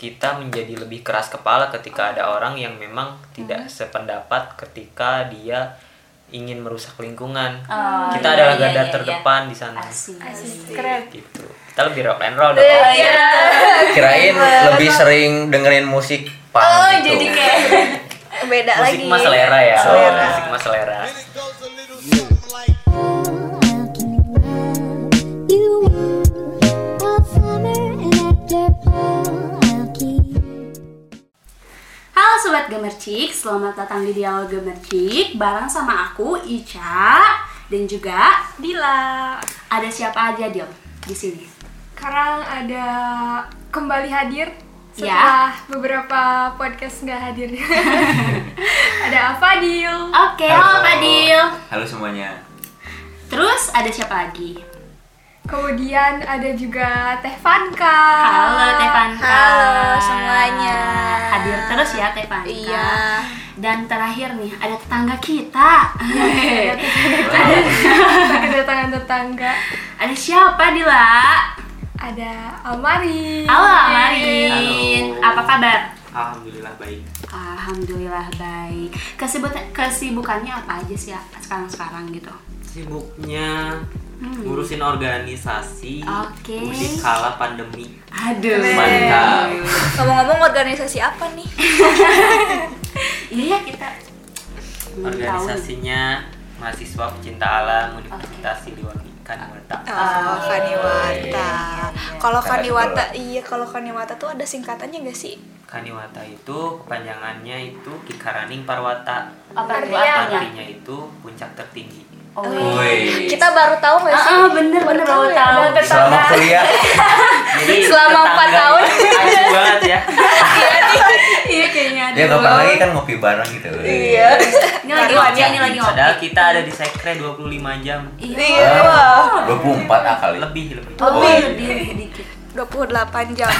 kita menjadi lebih keras kepala ketika ada orang yang memang tidak Hmm. sependapat ketika dia ingin merusak lingkungan. Oh, kita iya, adalah iya, garda iya, iya. terdepan di sana. Asik. Keren. Gitu. Kita lebih rock and roll dong. Oh, iya. Kirain lebih sering dengerin musik punk Oh, gitu. jadi kayak Beda Musik lagi. mah selera ya. Selera. Musik mah selera. Sobat Gemercik, selamat datang di Dialog Gemercik Bareng sama aku, Ica Dan juga Dila. ada siapa aja Dil di sini? Sekarang ada kembali hadir Ya. setelah beberapa podcast nggak hadir. ada Fadil, Oke, halo Fadil Halo semuanya. Terus ada siapa lagi? Kemudian ada juga Teh Vanka. Halo Teh Vanka Halo semuanya. Hadir terus ya Teh Vanka Iya. Dan terakhir nih, ada tetangga kita Ada kedatangan tetangga. Ada siapa Dila? Ada Almari. Halo Amarin Halo. Apa kabar? Alhamdulillah baik. Alhamdulillah baik. Kesibuk kesibukannya apa aja sih ya sekarang-sekarang gitu? Sibuknya Hmm. ngurusin organisasi Oke. di kala pandemi. Aduh. Mantap. Ngomong-ngomong organisasi apa nih? Iya ya kita. Organisasinya mahasiswa pecinta alam Universitas Siliwangi Kaniwata. Oh, Kaniwata. iya, iya. Kalau Kakak Kaniwata, iya kalau Kaniwata tuh ada singkatannya gak sih? Kaniwata itu kepanjangannya itu Kikaraning Parwata. Apa itu Artinya artinya? Artinya itu puncak tertinggi. Oh, Woi. Kita baru tahu gak sih? Ah, bener bener tahu baru ya, tahu. baru Selama kuliah Jadi Selama empat tahun. Banget ya. Iya kayaknya. Ya kapan lagi kan ngopi bareng gitu. Iya. Ini lagi ngopi, ini lagi ngopi. Padahal kita ada di sekre 25 jam. Iya. Ah, 24 ah kali. Lebih lebih. Oh, Oh, iya. lebih lebih dikit. 28 jam.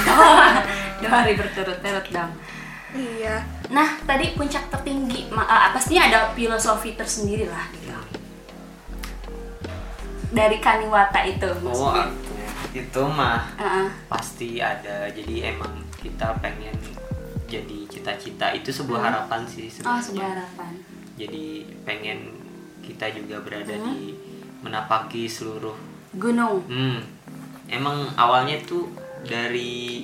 Dua hari berturut-turut dong. iya. Nah, tadi puncak tertinggi, ah, pastinya ada filosofi tersendiri lah gitu. Dari Kaniwata itu Oh, maksudnya. aku itu mah Heeh. pasti ada. Jadi emang kita pengen jadi cita-cita itu sebuah Hmm. harapan sih Oh, sebenarnya. sebuah harapan. Jadi pengen kita juga berada Hmm. di menapaki seluruh Gunung. Hmm, emang awalnya tuh dari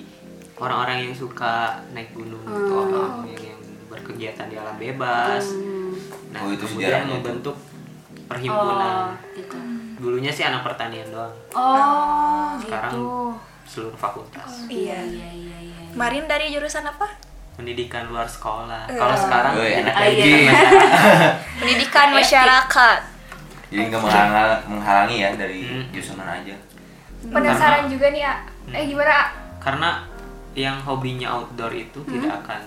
orang-orang yang suka naik gunung, Hmm. atau orang yang, yang berkegiatan di alam bebas. Hmm. Nah, Oh, itu kemudian membentuk Oh, perhimpunan. Gitu. Dulunya sih anak pertanian doang, Oh, Sekarang gitu. seluruh fakultas. Iya. Iya, iya, iya. iya. Kemarin dari jurusan apa? Pendidikan luar sekolah. Kalau sekarang Woi, enak Ah, lagi. iya. Pendidikan masyarakat. Jadi nggak menghalang- menghalangi ya dari Hmm. jurusan mana aja. Penasaran juga nih, A. Eh gimana? A? karena yang hobinya outdoor itu Hmm. tidak akan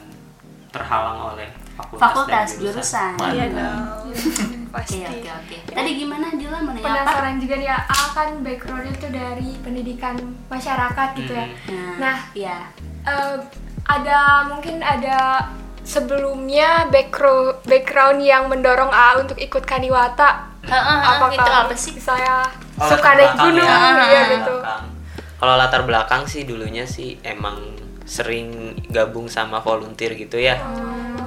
terhalang oleh fakultas, Fakultas dan jurusan. Mantap. Iya dong. Oke, Pasti. oke, oke. Tadi gimana Dila mau nanya apa? Penasaran juga nih, A. A kan backgroundnya tuh dari pendidikan masyarakat gitu ya. Hmm. Nah, iya. Eh, ada mungkin ada sebelumnya background background yang mendorong A untuk ikut Kaniwata. Heeh, Apakah itu apa sih? Saya Oh, suka naik gunung, ya. iya Latar gitu. belakang. Kalau latar belakang sih dulunya sih emang sering gabung sama volunteer gitu ya.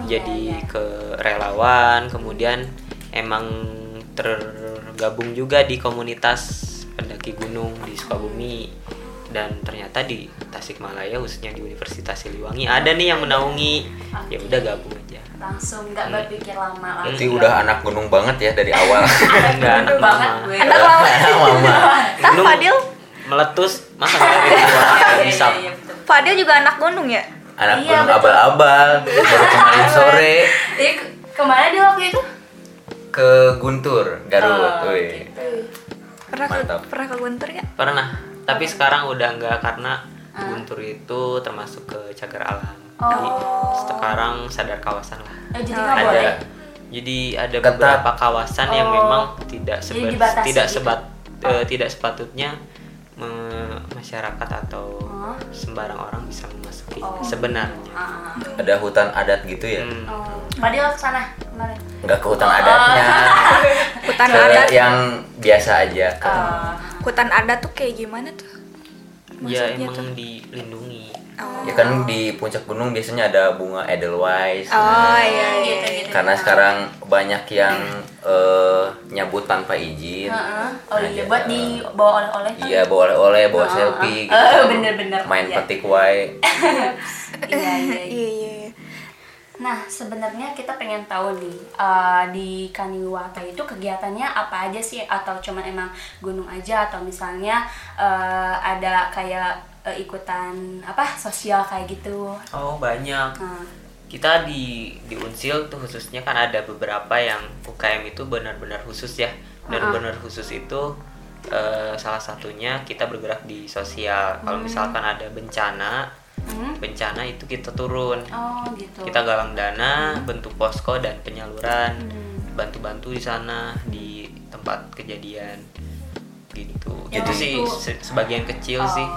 Jadi ke relawan, kemudian emang tergabung juga di komunitas pendaki gunung di Sukabumi dan ternyata di Tasikmalaya khususnya di Universitas Siliwangi ada nih yang menaungi ya udah gabung aja Langsung nggak berpikir lama langsung. Berarti udah anak gunung banget ya dari awal. enggak anak banget mama gue. Anak lama. Mama. Tah Gunung Fadil, meletus masa nggak ada yang Iya, bisa iya, betul. Fadil juga anak gunung ya? Anak Iya, gunung abal-abal. Baru kemarin sore Iya, ke- ke mana dia waktu itu? Ke Guntur, Garut. Oh, Wih. Pernah ke, pernah ke Guntur ya? pernah tapi sekarang udah enggak karena Guntur itu termasuk ke cagar alam jadi sekarang sadar kawasan lah Eh, jadi boleh. ada jadi ada Ketat. beberapa kawasan yang Oh. memang tidak Jadi seba- dibatasi tidak gitu. sebat eh, tidak sepatutnya masyarakat atau Oh. sembarang orang bisa memasuki Oh. sebenarnya Ah, ah, Ada hutan adat gitu ya? Hmm. ah. Oh, ke sana kemarin. Nggak ke hutan adatnya. Hutan Ke adat. yang biasa aja. Ke Ah, Hutan adat tuh kayak gimana tuh? ya Maksudnya emang tuh? dilindungi Ya kan di puncak gunung biasanya ada bunga Edelweiss. Oh iya iya. gitu gitu Karena sekarang banyak yang eh, nyabut tanpa izin. Heeh. oh Nah, iya ya, buat dibawa oleh-oleh Iya, bawa oleh-oleh, bawa selfie gitu. Eh, bener-bener. Main Iya. petik wae. iya iya iya. Iya iya. iya. Nah, sebenarnya kita pengen tahu nih eh, di Kaniwata itu kegiatannya apa aja sih atau cuman emang gunung aja atau misalnya eh, ada kayak eh, ikutan apa sosial kayak gitu. Oh banyak. Nah, Kita di di Unsil tuh khususnya kan ada beberapa yang UKM itu benar-benar khusus ya. Benar-benar khusus itu eh, salah satunya kita bergerak di sosial. Kalau misalkan ada bencana, hmm? bencana itu kita turun. Oh, gitu. Kita galang dana, bentuk posko dan penyaluran, Hmm. bantu-bantu di sana di tempat kejadian gitu. Yang itu sih se- sebagian kecil sih.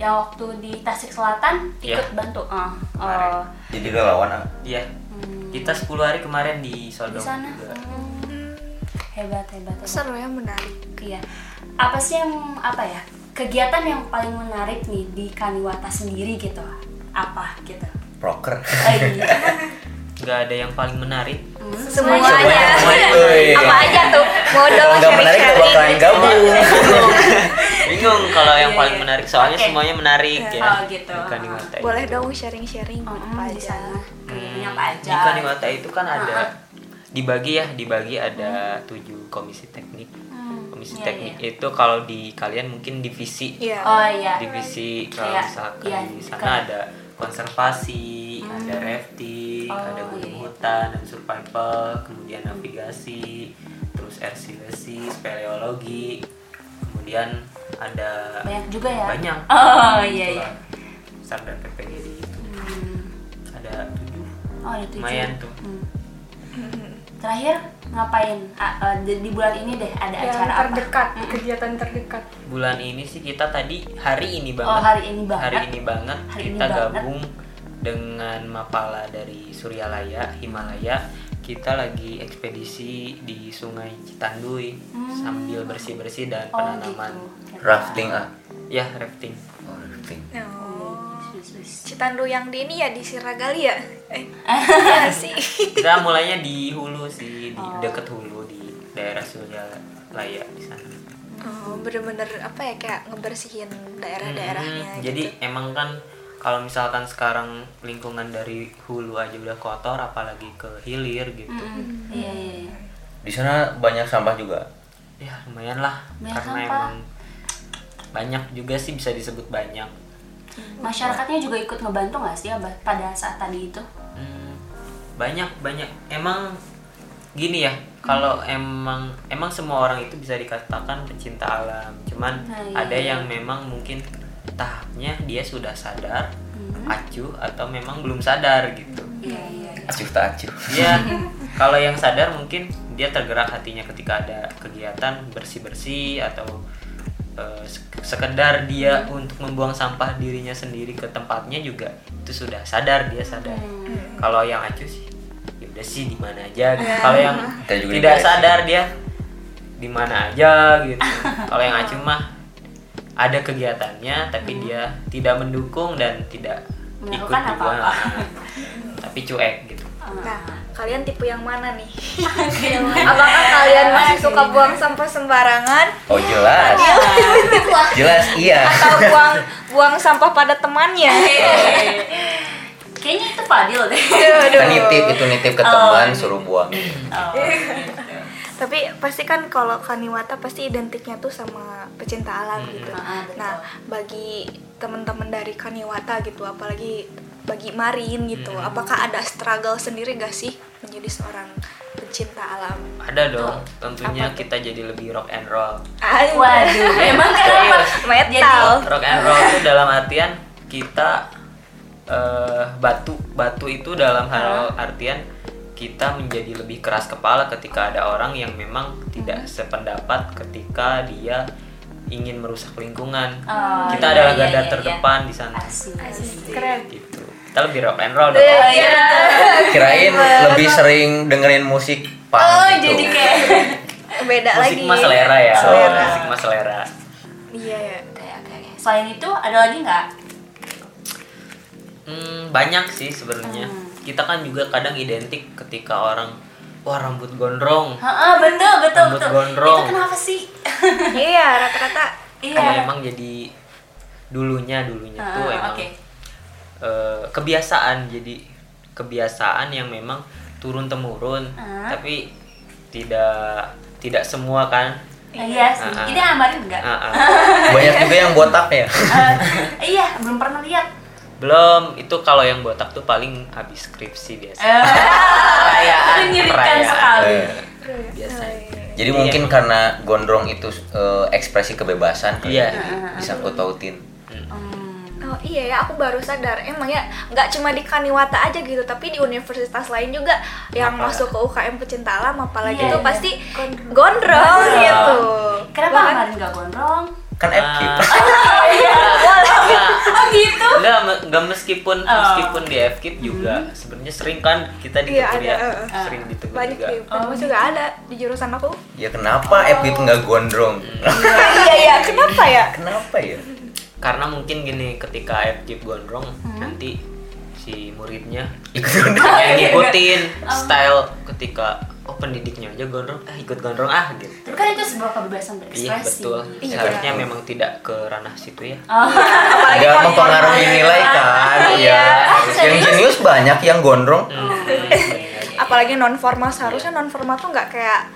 Yang waktu di Tasik Selatan ikut Iya. bantu. Oh, Kemarin. oh. Jadi relawan ah. Iya. Hmm. Kita 10 hari kemarin di di Sodong sana. juga. Hmm. Hebat, hebat, hebat. Seru ya menarik. Iya. Apa sih yang apa ya? Kegiatan yang paling menarik nih di Kaniwata sendiri gitu. Apa gitu? Proker. Oh, iya. Nggak ada yang paling menarik. Hmm, Semuanya. Woi. Apa aja tuh? Mau Kalau dong nggak menarik gak bakalan sharing-sharing. gabung. Bingung kalau yang Iya, paling iya. menarik soalnya Oke. semuanya menarik ya. Oh, gitu. Kaniwata itu. Boleh dong sharing-sharing Hmm, apa di sana. Hmm, apa aja? Itu kan ada Ah, ah. dibagi ya, dibagi ada tujuh komisi teknik. Hmm, Komisi iya, teknik iya. itu kalau di kalian mungkin divisi. Iya. Oh iya. Divisi kalau Kayak, misalkan iya, di sana kayak- ada konservasi, ada rafting, Oh, ada gunung iya. hutan dan survival, kemudian navigasi, terus ersilesi, speleologi, kemudian ada Banyak juga ya? banyak. Oh iya iya. Itulah, Standar PPGD itu Hmm. ada tujuh. Oh ada tujuh. Lumayan tuh. Hmm. Terakhir ngapain? Eh, di, di bulan ini deh ada yang acara apa? terdekat, kegiatan terdekat. Bulan ini sih kita tadi hari ini banget. Oh, hari ini banget. Hari ini banget Hari ini kita banget. gabung dengan Mapala dari Suryalaya, Himalaya. Kita lagi ekspedisi di Sungai Citanduy sambil bersih-bersih dan Hmm. Oh penanaman. gitu. Rafting ah. Ya, rafting. Oh, rafting. Oh. Sus, sus. Citandu yang di ini ya di Siragali ya? Eh, iya sih. Kita mulainya di hulu sih, di Oh. deket hulu di daerah Suryalaya di sana. Oh, bener-bener apa ya kayak ngebersihin daerah-daerahnya Hmm, Jadi gitu. emang kan kalau misalkan sekarang lingkungan dari hulu aja udah kotor, apalagi ke hilir gitu. Mm-mm. Iya iya. Di sana banyak sampah juga. Ya lumayan lah, Banyak karena sampah. emang banyak juga sih bisa disebut banyak. Masyarakatnya juga ikut ngebantu nggak sih Abah, pada saat tadi itu? Hmm, banyak banyak. Emang gini ya, kalau emang emang semua orang itu bisa dikatakan pecinta alam. Cuman Nah, iya, ada iya. yang memang mungkin tahapnya dia sudah sadar, Hmm. acuh atau memang belum sadar gitu. Iya iya. iya. Acuh tak acuh. Iya, kalau yang sadar mungkin dia tergerak hatinya ketika ada kegiatan bersih-bersih atau eh, sek- sekedar dia untuk membuang sampah dirinya sendiri ke tempatnya juga itu sudah sadar dia sadar. Hmm. Kalau yang acuh sih, ya udah sih di mana aja. gitu. Kalau yang tidak sadar dia di mana aja gitu. Kalau yang acuh mah ada kegiatannya tapi dia tidak mendukung dan tidak ikut Melakukan juga. apa-apa. tapi cuek gitu. Nah, kalian tipe yang mana nih? Apakah kalian masih suka buang sampah sembarangan Oh jelas. Jelas iya. atau buang buang sampah pada temannya? Kayaknya itu Fadil deh. Kan nitip itu nitip ke teman suruh buang. Oh. Tapi pasti kan kalau Kaniwata pasti identiknya tuh sama pecinta alam gitu. Ah. Nah, bagi teman-teman dari Kaniwata gitu, apalagi bagi Marin gitu, apakah ada struggle sendiri gak sih menjadi seorang pecinta alam? Ada dong, tentunya Apa tuh? kita jadi lebih rock and roll. Waduh, emang kenapa? Metal. Rock and roll itu dalam artian kita eh, batu batu itu dalam hal artian kita menjadi lebih keras kepala ketika ada orang yang memang tidak sependapat ketika dia ingin merusak lingkungan. Oh, kita iya, adalah iya, garda iya, terdepan di sana. Asik. Keren. Gitu. Kita lebih rock and roll dong. Oh, iya. Kirain lebih sering dengerin musik punk Oh, gitu. jadi kayak Beda Musik lagi. mah selera ya. Selera. Musik mah selera. Iya ya. Oke, oke, oke. Selain itu ada lagi nggak? Hmm, banyak sih sebenarnya. Kita kan juga kadang identik ketika orang wah rambut gondrong. Heeh, betul betul Rambut betul. gondrong. Itu kenapa sih? iya rata-rata iya. Ya, emang jadi dulunya dulunya tuh Ah, emang oke. eh, kebiasaan jadi kebiasaan yang memang turun temurun Ah. tapi tidak tidak semua kan Iya sih. Ah, ah. Ini amarin enggak? Ah, ah. Banyak juga yang botak ya. Eh, iya, belum pernah lihat. Belum itu kalau yang botak tuh paling habis skripsi biasa Eh, perayaan perayaan sekali. Eh, biasanya Jadi Iya. mungkin karena gondrong itu eh, ekspresi kebebasan kali Iya. ya, disangkut pautin. Oh iya ya, aku baru sadar. Emang ya nggak cuma di Kaniwata aja gitu, tapi di universitas lain juga yang Apa? masuk ke UKM pecinta alam apalagi Iya, itu iya. pasti gondrong gitu. Kenapa amarin enggak gondrong? Kan FK. Ah. Enggak. Oh gitu. Enggak, me- enggak meskipun Oh. meskipun di FKIP juga sebenarnya sering kan kita di Iya, kuliah ada, eh. sering ditegur Banyak juga. di kampus juga ada di jurusan aku. ya kenapa FK nggak gondrong? Iya iya, kenapa ya? kenapa ya? Karena mungkin gini ketika FKIP gondrong nanti si muridnya Ikut gondrong. yang ngikutin style ketika oh pendidiknya aja gondrong ah ikut gondrong ah gitu. Tapi kan itu sebuah kebebasan Iya berekspresi. betul. Iya. Seharusnya memang tidak ke ranah situ ya. Oh. Nggak mempengaruhi nilai kan? Iya. Ya. Yang jenius banyak yang gondrong. Apalagi non formal seharusnya non formal tuh nggak kayak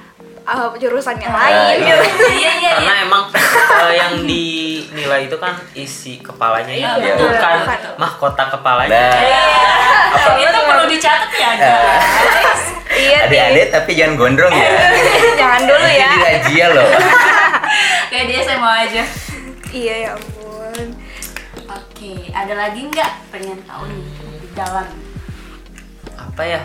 uh, jurusan yang Ah, lain iya. gitu. Iya iya Karena iya. emang eh, yang dinilai itu kan isi kepalanya ya, Iya, bukan Bukan. mahkota kepalanya. Nah, Itu perlu dicatat ya, guys. Iya, adik-adik tapi jangan gondrong ya. jangan dulu ya. Jadi razia loh. Kayak dia saya mau aja. Iya ya ampun. Oke, ada lagi nggak pengen tahu nih lebih dalam? Apa ya?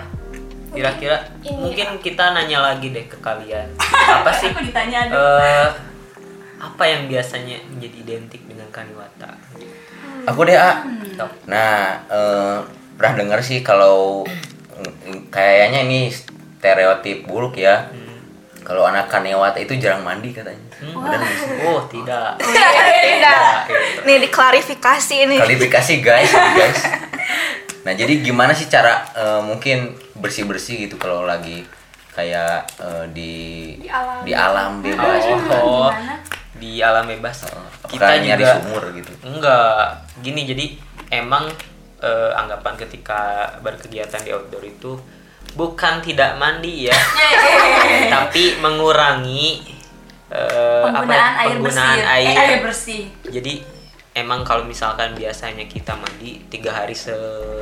Kira-kira Ini mungkin kita nanya lagi deh ke kalian. Apa sih Aku ditanya ada. eh apa yang biasanya menjadi identik dengan Kaniwata? Aku deh, A. Top. Nah, eh, pernah dengar sih kalau mm, kayaknya ini stereotip buruk ya. Kalau anak Kanewata itu jarang mandi katanya. Benar nggak sih? Oh, tidak. Tidak. Gitu. Nih diklarifikasi nih. Klarifikasi guys, guys. Nah, jadi gimana sih cara eh, mungkin bersih-bersih gitu kalau lagi kayak eh, di Di alam. di alam bebas. Oh, Gimana? di alam bebas. Apakah Kita nyari juga sumur gitu. Enggak, gini jadi emang eh, anggapan ketika berkegiatan di outdoor itu bukan tidak mandi ya, tapi mengurangi apa ya, Penggunaan air penggunaan bersih. air. Eh, air bersih. Jadi emang kalau misalkan biasanya kita mandi tiga hari se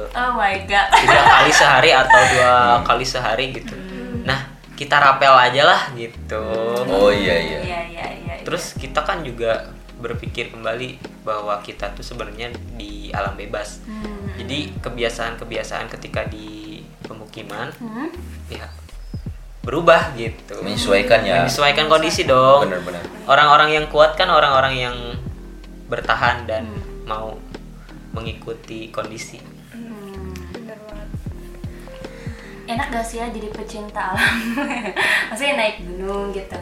Oh my god. tiga kali sehari atau dua kali sehari gitu. Nah kita rapel aja lah gitu. Oh iya iya. Iya iya iya. Terus kita kan juga berpikir kembali bahwa kita tuh sebenarnya di alam bebas. Hmm. Jadi kebiasaan-kebiasaan ketika di pemukiman Hmm? ya berubah gitu. Menyesuaikan ya. Menyesuaikan kondisi dong. Benar-benar. Orang-orang yang kuat kan orang-orang yang bertahan dan Hmm. mau mengikuti kondisi. Hmm. Bener banget. Enak gak sih ya jadi pecinta alam? Maksudnya naik gunung gitu.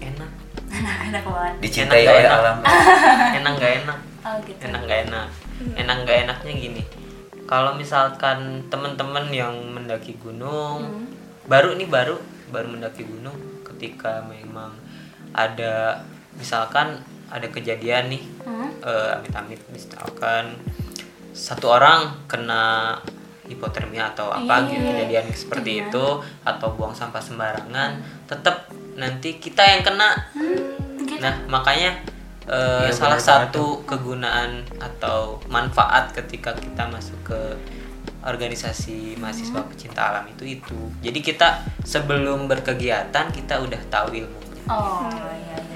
Enak. Enak enak banget. Dicintai oleh enak? alam. enak nggak enak? Oh gitu. enak nggak enak enak nggak enaknya gini kalau misalkan teman-teman yang mendaki gunung Hmm. baru nih baru baru mendaki gunung ketika memang ada misalkan ada kejadian nih Hmm? eh, amit-amit misalkan satu orang kena hipotermia atau apa Iya, gitu iya. kejadian seperti Gimana? itu atau buang sampah sembarangan tetap nanti kita yang kena Gitu. Nah, makanya eh, Iya, salah satu kegunaan atau manfaat ketika kita masuk ke organisasi mahasiswa pecinta alam itu itu. Jadi kita sebelum berkegiatan kita udah tahu ilmunya. Oh iya iya.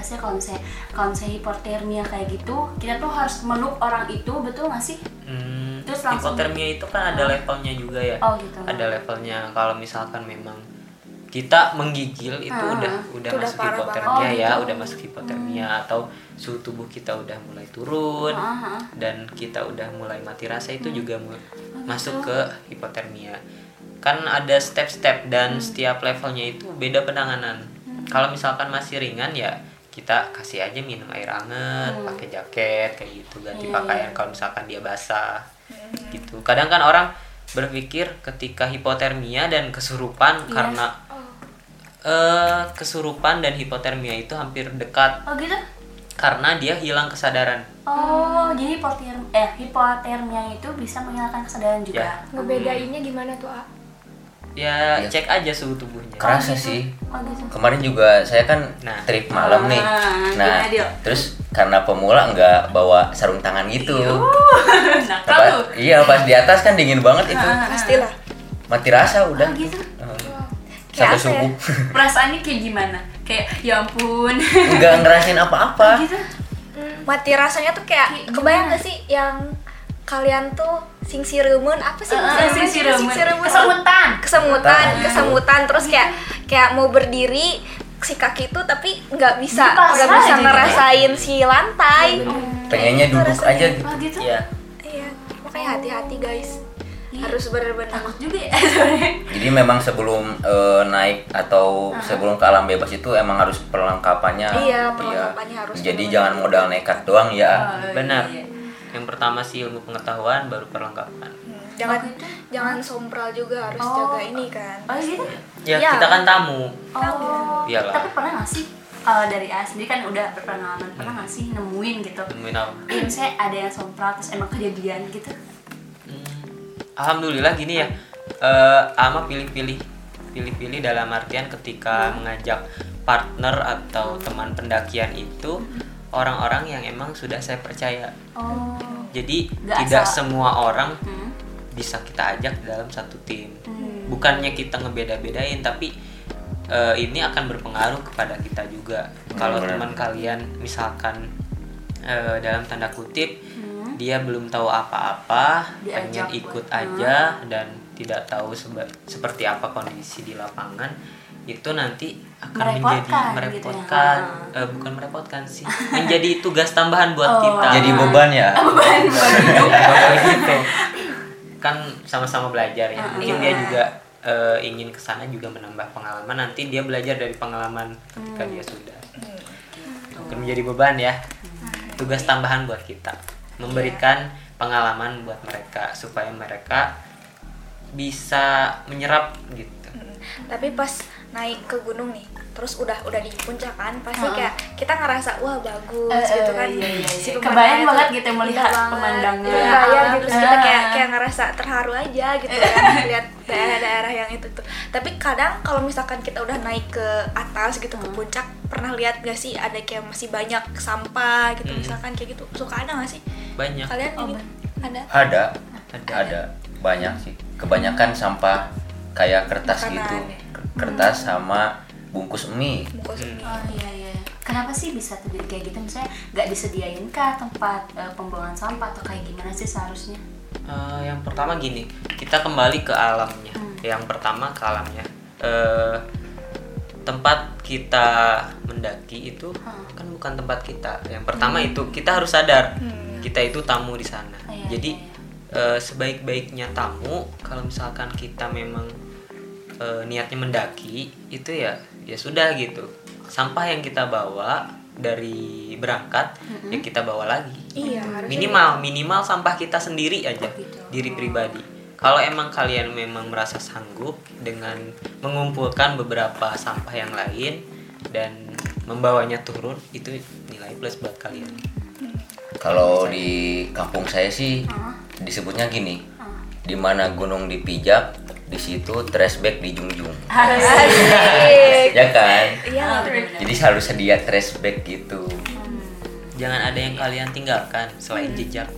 Sih kalau misalnya kalau misalnya hipotermia kayak gitu, kita tuh harus meluk orang itu, betul gak sih? Hmm, Terus langsung- hipotermia itu kan ada levelnya juga ya. Oh gitu. Ada levelnya kalau misalkan memang kita menggigil itu Ah, udah udah itu masuk hipotermia. Oh, ya, gitu. udah masuk hipotermia atau suhu tubuh kita udah mulai turun. Ah, ah. dan kita udah mulai mati rasa itu juga mu- Oh, masuk ke hipotermia kan ada step-step dan Hmm. setiap levelnya itu beda penanganan kalau misalkan masih ringan ya kita kasih aja minum air hangat pakai jaket kayak gitu ganti pakaian kalau misalkan dia basah gitu. Kadang kan orang berpikir ketika hipotermia dan kesurupan karena eh kesurupan dan hipotermia itu hampir dekat. Oh gitu? karena dia hilang kesadaran. Oh, jadi hipotermia, eh, hipotermia itu bisa menghilangkan kesadaran juga. Ya. Ngebedainnya gimana tuh, A? Ya Iya. cek aja suhu tubuhnya kerasa sih Oh gitu. kemarin juga saya kan Nah. trip malam nih Ah, nah terus karena pemula nggak bawa sarung tangan gitu nah, Pas- iya pas di atas kan dingin banget itu pastilah mati rasa udah Oh gitu. Kayak sampai ya? subuh Perasaannya kayak gimana? Kayak ya ampun. nggak ngerasain apa-apa gitu. mati rasanya tuh kayak Kayak kebayang gak sih yang kalian tuh sing siremen apa sih Inggrisnya? singsiremen. Singsiremen. Kesemutan. kesemutan kesemutan terus kayak kayak mau berdiri si kaki itu tapi nggak bisa nggak bisa ngerasain si lantai pengennya Itu duduk rasanya. aja gitu Oh gitu. ya iya makanya hati-hati guys Iya. harus bener-bener Takut juga ya jadi memang sebelum eh, naik atau sebelum ke alam bebas itu emang harus perlengkapannya Iya, perlengkapannya harus jadi benar-benar. jangan modal nekat doang ya Oh, benar iya. Yang pertama sih ilmu pengetahuan baru perlengkapan Hmm, jangan Oh, gitu? jangan sompral juga harus Oh. jaga ini kan Oh gitu. ya Iya. kita kan tamu Oh. Iyalah. Tapi pernah nggak sih kalau dari A sendiri kan udah berpengalaman pernah nggak sih nemuin gitu? nemuin apa Iya misalnya ada yang sompral terus emang kejadian gitu. Hmm, alhamdulillah gini ya eh ama pilih-pilih pilih-pilih dalam artian ketika mengajak partner atau teman pendakian itu orang-orang yang emang sudah saya percaya Oh. jadi Nggak tidak asal- semua orang Hmm. bisa kita ajak dalam satu tim Hmm. bukannya kita ngebeda-bedain tapi eh, ini akan berpengaruh kepada kita juga kalau Benar. teman kalian misalkan eh, dalam tanda kutip Hmm. dia belum tahu apa-apa pengen ikut buat- aja dan tidak tahu seba- seperti apa kondisi di lapangan itu nanti akan menjadi Merepotkan gitu ya. merepotkan. Eh, bukan merepotkan sih. Menjadi tugas tambahan buat Oh. kita. Jadi beban ya? Kalau gitu kan sama-sama belajar ya. Mungkin Iya. dia juga eh, ingin ke sana juga menambah pengalaman. Nanti dia belajar dari pengalaman ketika dia sudah. Bukan menjadi beban ya. Tugas tambahan buat kita. Memberikan pengalaman buat mereka supaya mereka bisa menyerap gitu. Tapi pas naik ke gunung nih terus udah udah di puncak kan pasti Heeh. kayak kita ngerasa wah bagus Eh, gitu kan iya, iya, Si iya. pemandangan Kebayang banget gitu melihat banget. pemandangan. Iya, kebayang gitu terus kita kayak kayak ngerasa terharu aja gitu kan lihat daerah-daerah yang itu tuh tapi kadang kalau misalkan kita udah naik ke atas gitu ke puncak pernah lihat gak sih ada kayak masih banyak sampah gitu Hmm. misalkan kayak gitu suka ada gak sih banyak kalian Oh, ini ban- ada ada Ada. ada banyak sih kebanyakan sampah kayak kertas Makanan gitu ya. Kertas sama bungkus mie bungkus Hmm. mie. Oh iya iya. Kenapa sih bisa terjadi kayak gitu? Misalnya nggak disediain kah tempat eh, pembuangan sampah atau kayak gimana sih seharusnya? Eh, yang pertama gini, kita kembali ke alamnya. Hmm. Yang pertama ke alamnya. Eh, tempat kita mendaki itu Hmm. kan bukan tempat kita. Yang pertama itu kita harus sadar Hmm. kita itu tamu di sana. Iya, Jadi iya, eh, sebaik-baiknya tamu kalau misalkan kita memang eh, niatnya mendaki itu ya ya sudah gitu. Sampah yang kita bawa dari berangkat ya kita bawa lagi. Iya harusnya minimal minimal sampah kita sendiri aja Oh, gitu. diri pribadi. Kalau emang kalian memang merasa sanggup dengan mengumpulkan beberapa sampah yang lain dan membawanya turun itu nilai plus buat kalian. Kalau di kampung saya sih disebutnya gini di mana gunung dipijak di situ trash bag dijunjung Asik. ya kan? Iya jadi harus sedia trash bag gitu. Jangan ada yang kalian tinggalkan selain jejak.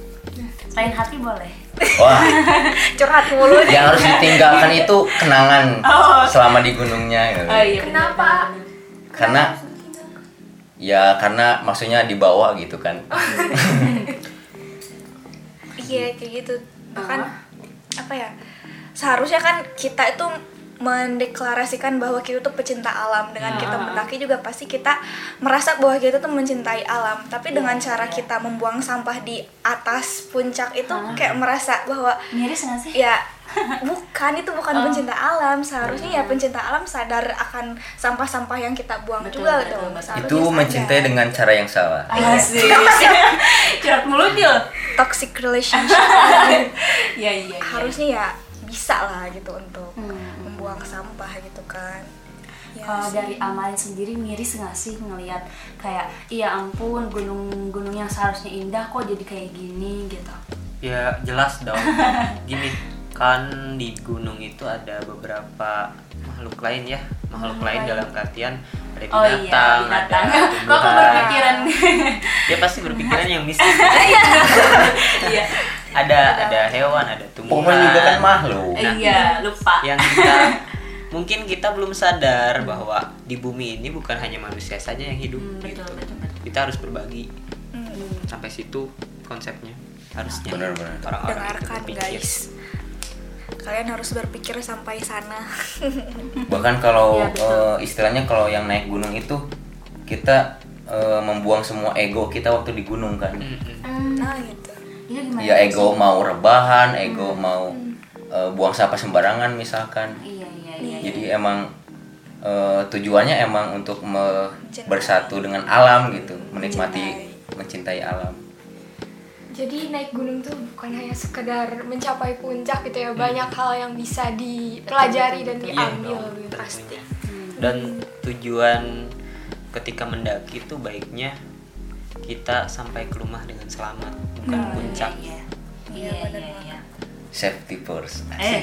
Selain hati boleh. wah. Curhat mulu. Yang harus ditinggalkan itu kenangan selama di gunungnya gitu. Oh iya. Kenapa? karena ya karena maksudnya dibawa gitu kan. Iya kayak gitu. Bahkan apa ya seharusnya kan kita itu mendeklarasikan bahwa kita tuh pecinta alam dengan kita Ah. mendaki juga pasti kita merasa bahwa kita tuh mencintai alam tapi dengan cara kita membuang sampah di atas puncak itu Ah. kayak merasa bahwa miris nggak sih ya bukan itu bukan Oh. pencinta alam seharusnya ya pencinta alam sadar akan sampah-sampah yang kita buang Betul, juga betul, tuh betul. Itu sadar. mencintai dengan cara yang salah Asik. Curhat mulu toxic relationship Iya iya. iya. harusnya ya bisa lah gitu untuk Hmm. membuang sampah gitu kan ya Kalau dari Amalin sendiri miris nggak sih ngelihat kayak iya ampun gunung-gunung yang seharusnya indah kok jadi kayak gini gitu. ya jelas dong gini kan di gunung itu ada beberapa makhluk lain ya. Makhluk lain dalam artian ada Oh binatang, iya binatang. ada Kok aku tumbuhan. berpikiran? Dia pasti berpikiran yang mistis. Iya. ada ada hewan ada tumbuhan. Pohon juga kan makhluk. Nah, Iya lupa. yang kita mungkin kita belum sadar bahwa di bumi ini bukan hanya manusia saja yang hidup Hmm, betul, gitu. betul, betul. kita harus berbagi. Hmm. sampai situ konsepnya. Harusnya Benar-benar. orang-orang itu dengarkan guys kalian harus berpikir sampai sana bahkan kalau Iya, betul. eh, istilahnya kalau yang naik gunung itu kita eh, membuang semua ego kita waktu di gunung kan Mm-mm. nah gitu Iya gimana? ya sih? ego mau rebahan ego mau eh, buang sampah sembarangan misalkan Iya iya iya. jadi emang eh, tujuannya emang untuk me- bersatu dengan alam gitu menikmati mencintai alam Jadi naik gunung tuh bukan hanya sekedar mencapai puncak gitu ya, banyak hal yang bisa dipelajari dan Iya diambil dong, gitu. pasti. Dan tujuan ketika mendaki itu baiknya kita sampai ke rumah dengan selamat bukan puncak. Iya iya iya. iya. safety first. Eh,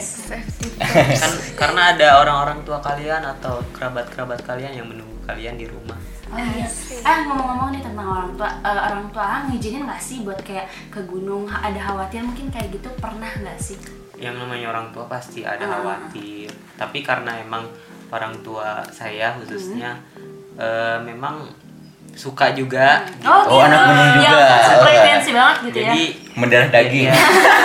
kan karena ada orang-orang tua kalian atau kerabat-kerabat kalian yang menunggu kalian di rumah Oh iya. Eh ngomong-ngomong nih tentang orang tua, eh, orang tua ah, ngizinin nggak sih buat kayak ke gunung ada khawatir mungkin kayak gitu pernah nggak sih? yang namanya orang tua pasti ada Ah. khawatir tapi karena emang orang tua saya khususnya eh, memang suka juga gitu. Oh, anak gunung juga. Ya, Oh, preferensi banget gitu jadi ya. mendarah daging Iya.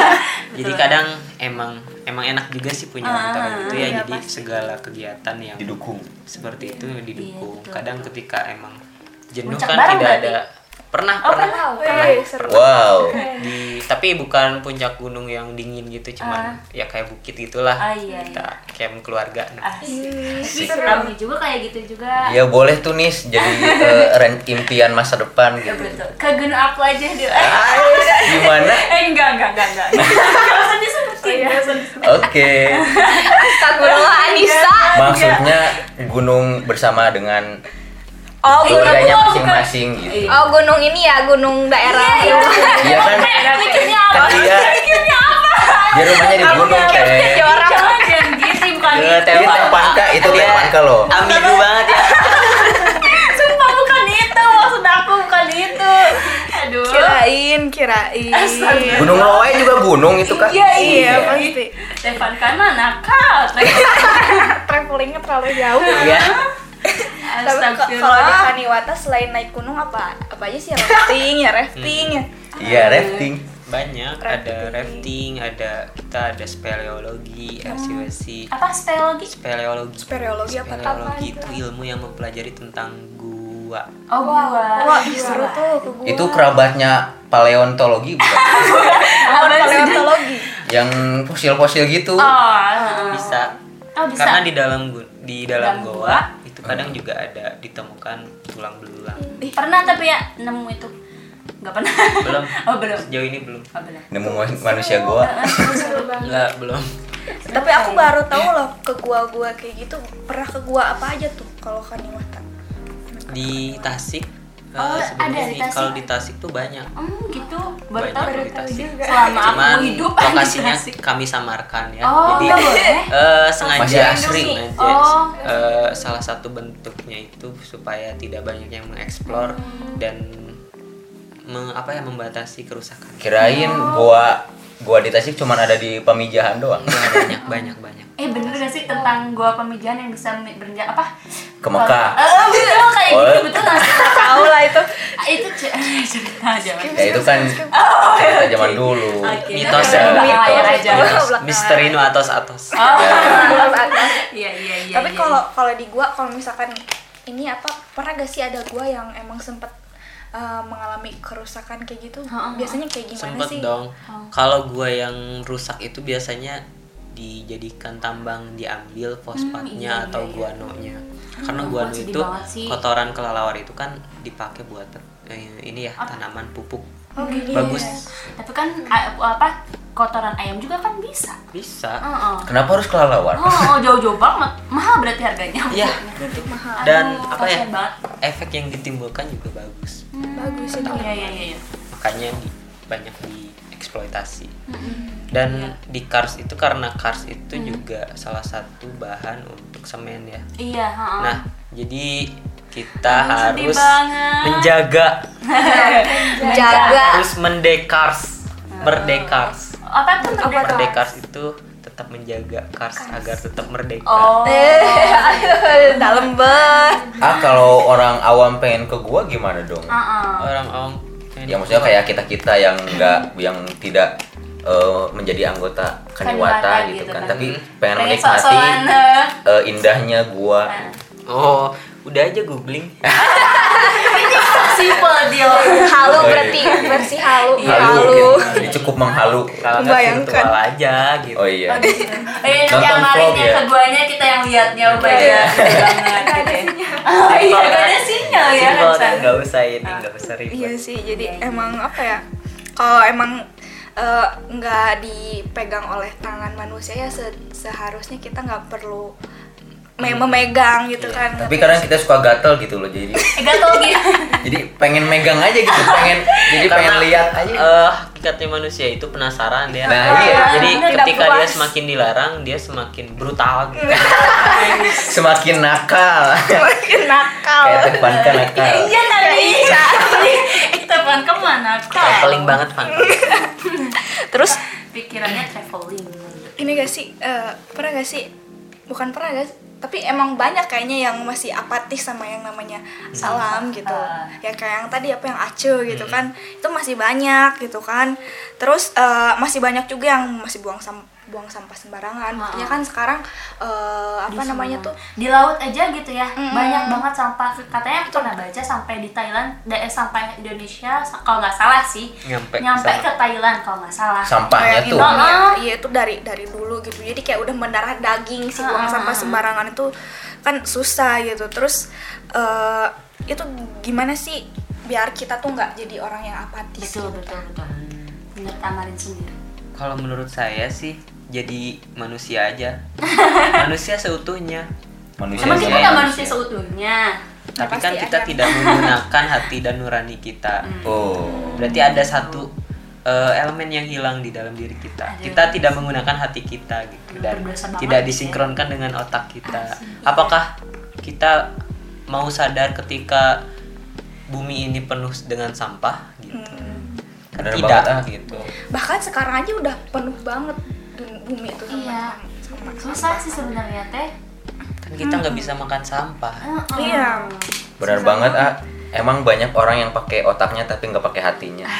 jadi kadang emang emang enak juga sih punya orang tua kayak gitu ya iya, jadi segala kegiatan yang didukung seperti itu didukung Iya, betul, kadang ketika emang jenuh Puncak kan bareng tidak berarti? ada pernah Oh, pernah pernah. pernah Wih, seru. wow di tapi bukan puncak gunung yang dingin gitu cuman ya kayak bukit gitulah Ah, iya, kita camp keluarga nah, Asik. Kami juga kayak gitu juga. ya boleh tuh nis jadi ren- impian masa depan Ya, gitu betul. Ke gunung aku aja deh. gimana Eh enggak enggak enggak enggak. Enggak usah disebutin. oke. Astagfirullah Anissa. maksudnya gunung bersama dengan oh gunung keluarganya masing-masing gitu. Oh gunung ini ya, gunung daerah. iya kan? Mikirnya apa? kan dia Mikirnya apa? dia rumahnya di gunung teh. Jangan gitu bukan ini tepanka itu. Dia tepanka loh. Ambigu banget ya kirain kirain. Astaga. gunung loe juga gunung itu kan Iya iya. iya. pasti. Tevan kanan nakal. travelingnya terlalu jauh. Iya. tapi kalau di Kaniwata selain naik gunung apa apa aja sih rafting ya rafting ya? Iya rafting. Banyak. Ada rafting. ada kita ada speleologi RCWC Apa speleologi? speleologi. Speleologi apa tuh? speleologi itu? ilmu yang mempelajari tentang gua Oh gua. wah ih, seru tuh ke gua. Itu kerabatnya paleontologi bukan? Paleontologi. Yang fosil-fosil gitu. Oh. bisa. Oh bisa. karena di dalam gu- di dalam goa itu kadang juga ada ditemukan tulang belulang. Pernah tapi ya nemu itu. Enggak pernah. belum. Oh belum. sejauh ini belum. Oh belum. nemu man- manusia goa. enggak belum. Tapi aku baru tahu loh ke gua-gua kayak gitu pernah ke gua apa aja tuh kalau Kaniwata di Tasik eh, Oh, ada di Tasik? kalau di Tasik tuh banyak Hmm gitu. Baru banyak tahu. di Tasik Selama cuman aku hidup lokasinya Tasik. kami samarkan ya Oh, jadi eh, sengaja Masih asri. sengaja Oh. eh, salah satu bentuknya itu supaya tidak banyak yang mengeksplor dan me- apa ya membatasi kerusakan kirain goa goa di Tasik cuman ada di pamijahan doang Enggak, banyak banyak banyak Eh bener gak sih tentang gua pemijahan yang bisa berenjak apa? Ke Mekah. Eh betul kayak Oh. gitu betul nggak sih? tahu lah itu Ah, itu c- cerita aja. Ya itu kan Oh, cerita zaman dulu. Mitos ya. Mitos. Misteri nu atos atos. Oh. Ya. Iya iya iya. tapi iya. kalau kalau di gua kalau misalkan ini apa pernah gak sih ada gua yang emang sempet uh, mengalami kerusakan kayak gitu biasanya kayak gimana Sempet sih dong. Kalau gua yang rusak itu biasanya dijadikan tambang diambil fosfatnya iya, atau iya, iya. guanonya. Karena Hmm, guano itu kotoran kelelawar itu kan dipakai buat eh, ini ya tanaman pupuk. oh gitu Bagus. Tapi kan apa kotoran ayam juga kan bisa. Bisa. Heeh. Kenapa harus kelelawar? Oh, oh, jauh-jauh banget. Mahal berarti harganya. Iya. berarti mahal Dan Aduh, apa ya? banget. Efek yang ditimbulkan juga bagus. bagus itu Iya iya iya. iya. Makanya di- banyak dieksploitasi. Dan di Kars itu karena Kars itu juga salah satu bahan untuk semen ya. Iya, heeh. Nah, jadi kita Aduh, harus menjaga, jaga harus mendekars, merdekars. apa tuh merdeka? Merdekars itu tetap menjaga Kars agar tetap merdeka. Oh. dalam banget Ah kalau orang awam pengen ke gua gimana dong? Heeh. Orang orang Ya maksudnya kayak kita kita yang nggak yang tidak eh, menjadi anggota Kaniwata gitu gitu kan, kan. tapi pengen Pengen menikmati eh, indahnya gua. Oh, udah aja googling. Simple dia. halu iya. berarti versi halu Iya. Halu, halu gitu. Jadi cukup menghalu. Kalau virtual aja gitu. Oh iya. Eh, Nonton yang vlog yang ya? keduanya kita yang lihatnya udah Iya. ya banget gitu ya. Oh iya, gak ada sinyal ya kan. nggak usah ini, nggak usah ribet. iya sih jadi Iya, iya. emang apa ya kalau emang eh, nggak dipegang oleh tangan manusia ya se- seharusnya kita nggak perlu me- memegang gitu Iya, kan Tapi kadang kita suka gatel gitu loh jadi. Eh, gak tau gitu. jadi pengen megang aja gitu, pengen jadi pengen Karena, lihat aja. eh, hakikatnya manusia itu penasaran ya. Nah, iya. Jadi Bener, ketika dia semakin dilarang, dia semakin brutal gitu. Semakin nakal. makin nakal Kayak Tepan kan nakal. Iya kali. Kita pan ke mana? Traveling banget Van. terus Pikirannya traveling. ini gak sih eh, pernah gak sih bukan pernah gak sih? Tapi emang banyak kayaknya yang masih apatis sama yang namanya salam gitu. Ah. ya kayak yang tadi apa yang ace gitu kan. Itu masih banyak gitu kan. Terus eh, masih banyak juga yang masih buang sam buang sampah sembarangan. Ya kan sekarang eh, apa Di namanya tuh di laut aja gitu ya Mm. banyak banget sampah. Katanya pernah baca sampai di Thailand daerah sampai Indonesia kalau nggak salah sih Nyampe nyampe ke Thailand kalau nggak salah. Sampahnya tuh. gitu, iya, iya itu dari dari dulu gitu. Jadi kayak udah mendarah daging si buang Ah, ah, sampah ah. sembarangan itu kan susah gitu. Terus eh, itu gimana sih biar kita tuh nggak jadi orang yang apatis betul betul betul. Menurut Amarin sendiri. Kalau menurut saya sih jadi manusia aja. manusia seutuhnya. Manusia emang kita nggak manusia. manusia seutuhnya Tapi pasti kan kita ada. tidak menggunakan hati dan nurani kita. Oh. Berarti ada satu eh, elemen yang hilang di dalam diri kita. Ada. Kita tidak menggunakan hati kita gitu dan tidak ya. disinkronkan dengan otak kita. Apakah kita mau sadar ketika bumi ini penuh dengan sampah gitu? Hmm. Bener tidak banget, ah. gitu. bahkan sekarang aja udah penuh banget bumi itu sama Iya. sama susah sih sebenarnya teh Kan kita nggak bisa makan sampah. Heeh. Iya. Benar banget ah. Emang banyak orang yang pakai otaknya tapi nggak pakai hatinya.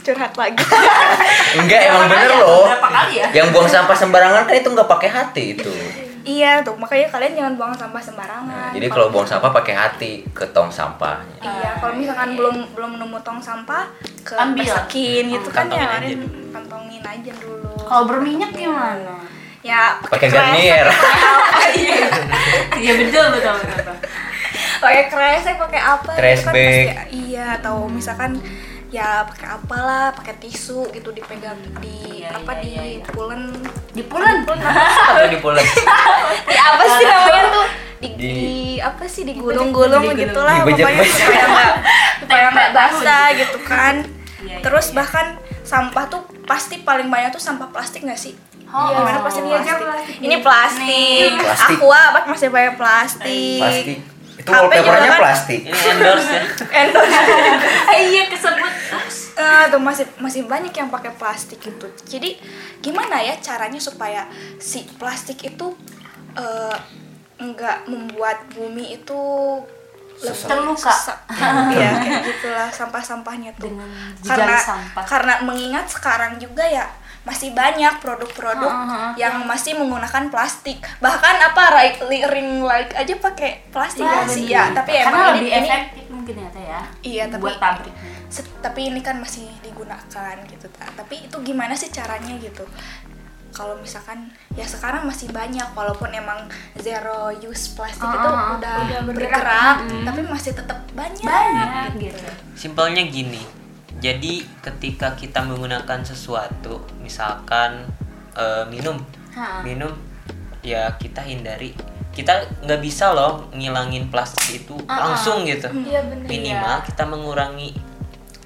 curhat lagi Enggak, emang bener loh. Berapa kali ya? Yang buang sampah sembarangan kan itu nggak pakai hati itu. iya tuh makanya kalian jangan buang sampah sembarangan Nah, jadi kalau buang sampah pakai hati ke tong sampahnya. Iya, kalau misalkan belum belum nemu tong sampah ke Ambil. gitu kan Kantongin ya, aja kalian dulu. kantongin aja dulu. Kalau berminyak gimana? Ya Pakai kresek, Garnier. iya. Betul betul betul, betul. pakai kresek pakai apa? Gitu kan iya atau misalkan ya pakai apalah pakai tisu gitu dipegang di Iya, apa iya, di iya, iya. pulen dipulen? Atau dipulen. di apa sih namanya tuh? Di, Di- di apa sih di gulung-gulung Di- gitu lah dibejek-bejek. pokoknya supaya nggak supaya nggak basah gitu kan. Iya, iya, terus iya. bahkan sampah tuh pasti paling banyak tuh sampah plastik nggak sih Oh, Gimana plastik iya, plastik? plastik. Ini plastik. Plastik. Aqua apa masih pakai plastik. Plastik. Itu HP juga wallpapernya kan? plastik. Ini endorse ya. Endorse. Iya kesebut Eh, tuh masih masih banyak yang pakai plastik itu. Jadi gimana ya caranya supaya si plastik itu eh, nggak membuat bumi itu. Terluka. Iya kayak gitulah sampah-sampahnya tuh. Dengan Karena sampah. karena mengingat sekarang juga ya masih banyak produk-produk Heeh, heeh. yang masih menggunakan plastik. Bahkan apa right, ring light aja pakai plastik Iya, ya sih ya. Tapi Karena emang ini, lebih ini efektif mungkin ya Teh ya. Iya, tapi buat pabrik. tapi ini kan masih digunakan gitu Ta. tapi itu gimana sih caranya gitu kalau misalkan ya sekarang masih banyak walaupun emang zero use plastik Ah, itu ah, ah. udah Udah bergerak. bergerak tapi masih tetap banyak, Banyak gitu. Simpelnya gini. Jadi ketika kita menggunakan sesuatu, misalkan eh, minum, Ha. minum, ya kita hindari. Kita nggak bisa loh ngilangin plastik itu Ah, langsung gitu. Iya bener. Minimal kita mengurangi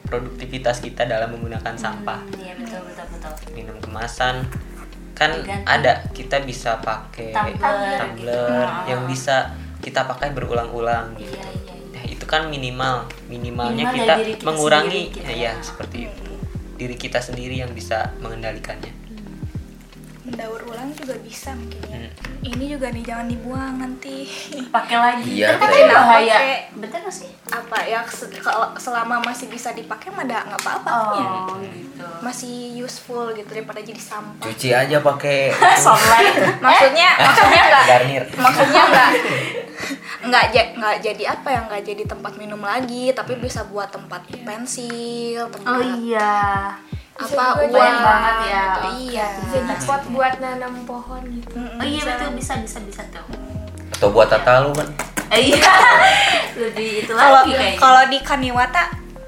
produktivitas kita dalam menggunakan sampah. Iya betul betul betul. Minum kemasan kan Diganti. ada kita bisa pakai Tumbler tumbler gitu. yang bisa kita pakai berulang-ulang gitu. Iya iya. iya. Nah, itu kan minimal. Minimalnya Minimal kita, kita mengurangi sendiri gitu ya, ya. seperti itu. Diri kita sendiri yang bisa mengendalikannya. Mendaur ulang juga bisa mungkin ya Hmm. ini juga nih jangan dibuang nanti Pakai lagi. Iya, Kan Teh. bahaya. Betul nggak sih? apa ya selama masih bisa dipakai mah nggak apa-apa ya Oh gitu. masih useful gitu daripada jadi sampah Cuci aja pakai Sunlight. maksudnya maksudnya nggak garnir. maksudnya nggak nggak ja- nggak jadi apa ya nggak jadi tempat minum lagi tapi bisa buat tempat pensil tempat Oh iya. Bisa apa uang banyak banget ya. gitu. iya Jadi pot buat nanam pohon gitu. Mm-mm, Oh iya bisa. betul bisa bisa bisa tuh. Atau buat tata lu kan. Iya. Lebih itu kalau lagi kayaknya. kalau di Kaniwata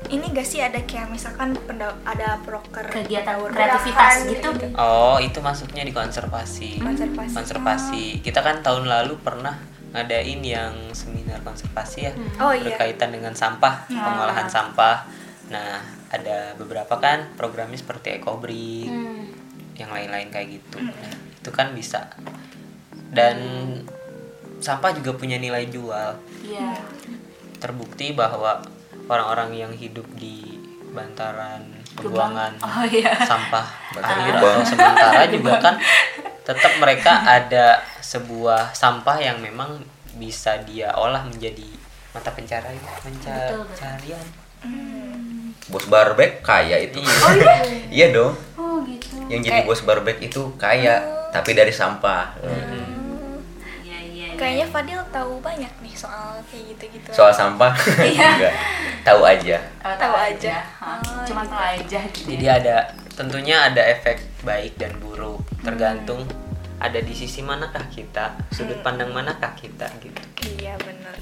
ini gak sih ada kayak misalkan ada proker kegiatan kreativitas ulang gitu. Oh, itu masuknya di konservasi. konservasi Konservasi. Kita kan tahun lalu pernah ngadain yang seminar konservasi ya. oh iya Berkaitan dengan sampah, pengolahan sampah. Nah, ada beberapa kan programnya seperti Ecobrik, Hmm. yang lain-lain kayak gitu. Nah, itu kan bisa. Dan sampah juga punya nilai jual. Iya. Terbukti bahwa orang-orang yang hidup di bantaran pembuangan Oh iya. sampah lubang. atau sementara juga kan tetap mereka ada sebuah sampah yang memang bisa dia olah menjadi mata pencarian pencarian. Bos barbek kaya itu. Iya. iya dong. Oh gitu. Yang jadi Kayak- bos barbek itu kaya, tapi dari sampah. Iya iya. iya. kayaknya Fadil tahu banyak nih soal kayak gitu-gitu Soal sampah? Enggak. Tahu aja. Oh, tahu aja. Oh, Cuma tahu aja gitu. Jadi ada tentunya ada efek baik dan buruk tergantung ada di sisi manakah kita, sudut pandang manakah kita gitu. iya benar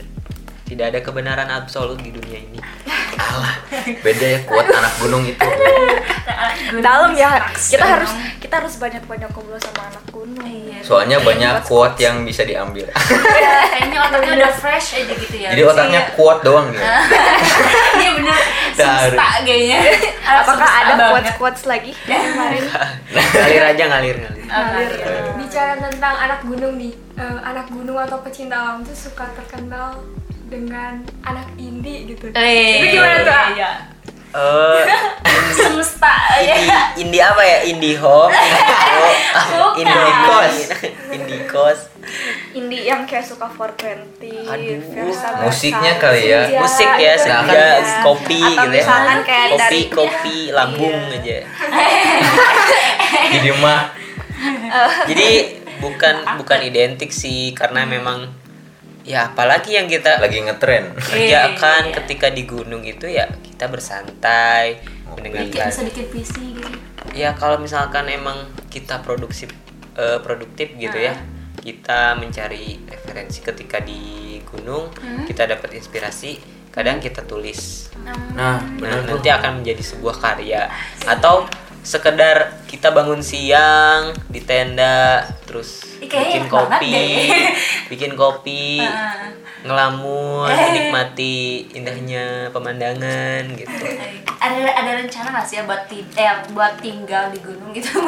Tidak ada kebenaran absolut di dunia ini. Alah, beda ya kuat anak gunung itu. dalam ya kita harus kita harus banyak-banyak ngobrol sama anak gunung Iya. Soalnya banyak kuat yang bisa diambil. Kayaknya otaknya udah fresh aja gitu ya. Jadi otaknya kuat doang ya. Iya bener. Dari- Semesta kayaknya. apakah ada quotes quotes lagi kemarin Nah, ngalir aja ngalir ngalir. Ngalir. Bicara tentang anak gunung nih, eh, anak gunung atau pecinta alam tuh suka terkenal dengan anak indie gitu. Eh, Itu gimana tuh? Iya. Eh, Semesta ya. indie, indie apa ya? Indie home, indie kos, indie kos. indie yang kayak suka 420 Aduh, Versa musiknya Versa, kali ya. Senja, Musik ya, gitu. senja, Iya. kopi Atau gitu ya. misalkan kayak Kopi, dari kopi, lambung aja. Jadi mah Jadi bukan bukan identik sih karena memang ya apalagi yang kita lagi ngetren. kerjakan Iya. ketika di gunung itu ya kita bersantai Dikit mendengarkan sedikit PC gitu. ya kalau misalkan emang kita produksi eh, produktif gitu ya kita mencari referensi ketika di gunung kita dapat inspirasi kadang kita tulis. Nah, nah benar tuh. nanti akan menjadi sebuah karya. Atau sekedar kita bangun siang di tenda terus bikin kopi bikin kopi ngelamun Eh. menikmati indahnya pemandangan gitu Ada ada rencana nggak sih ya buat ti eh buat tinggal di gunung gitu?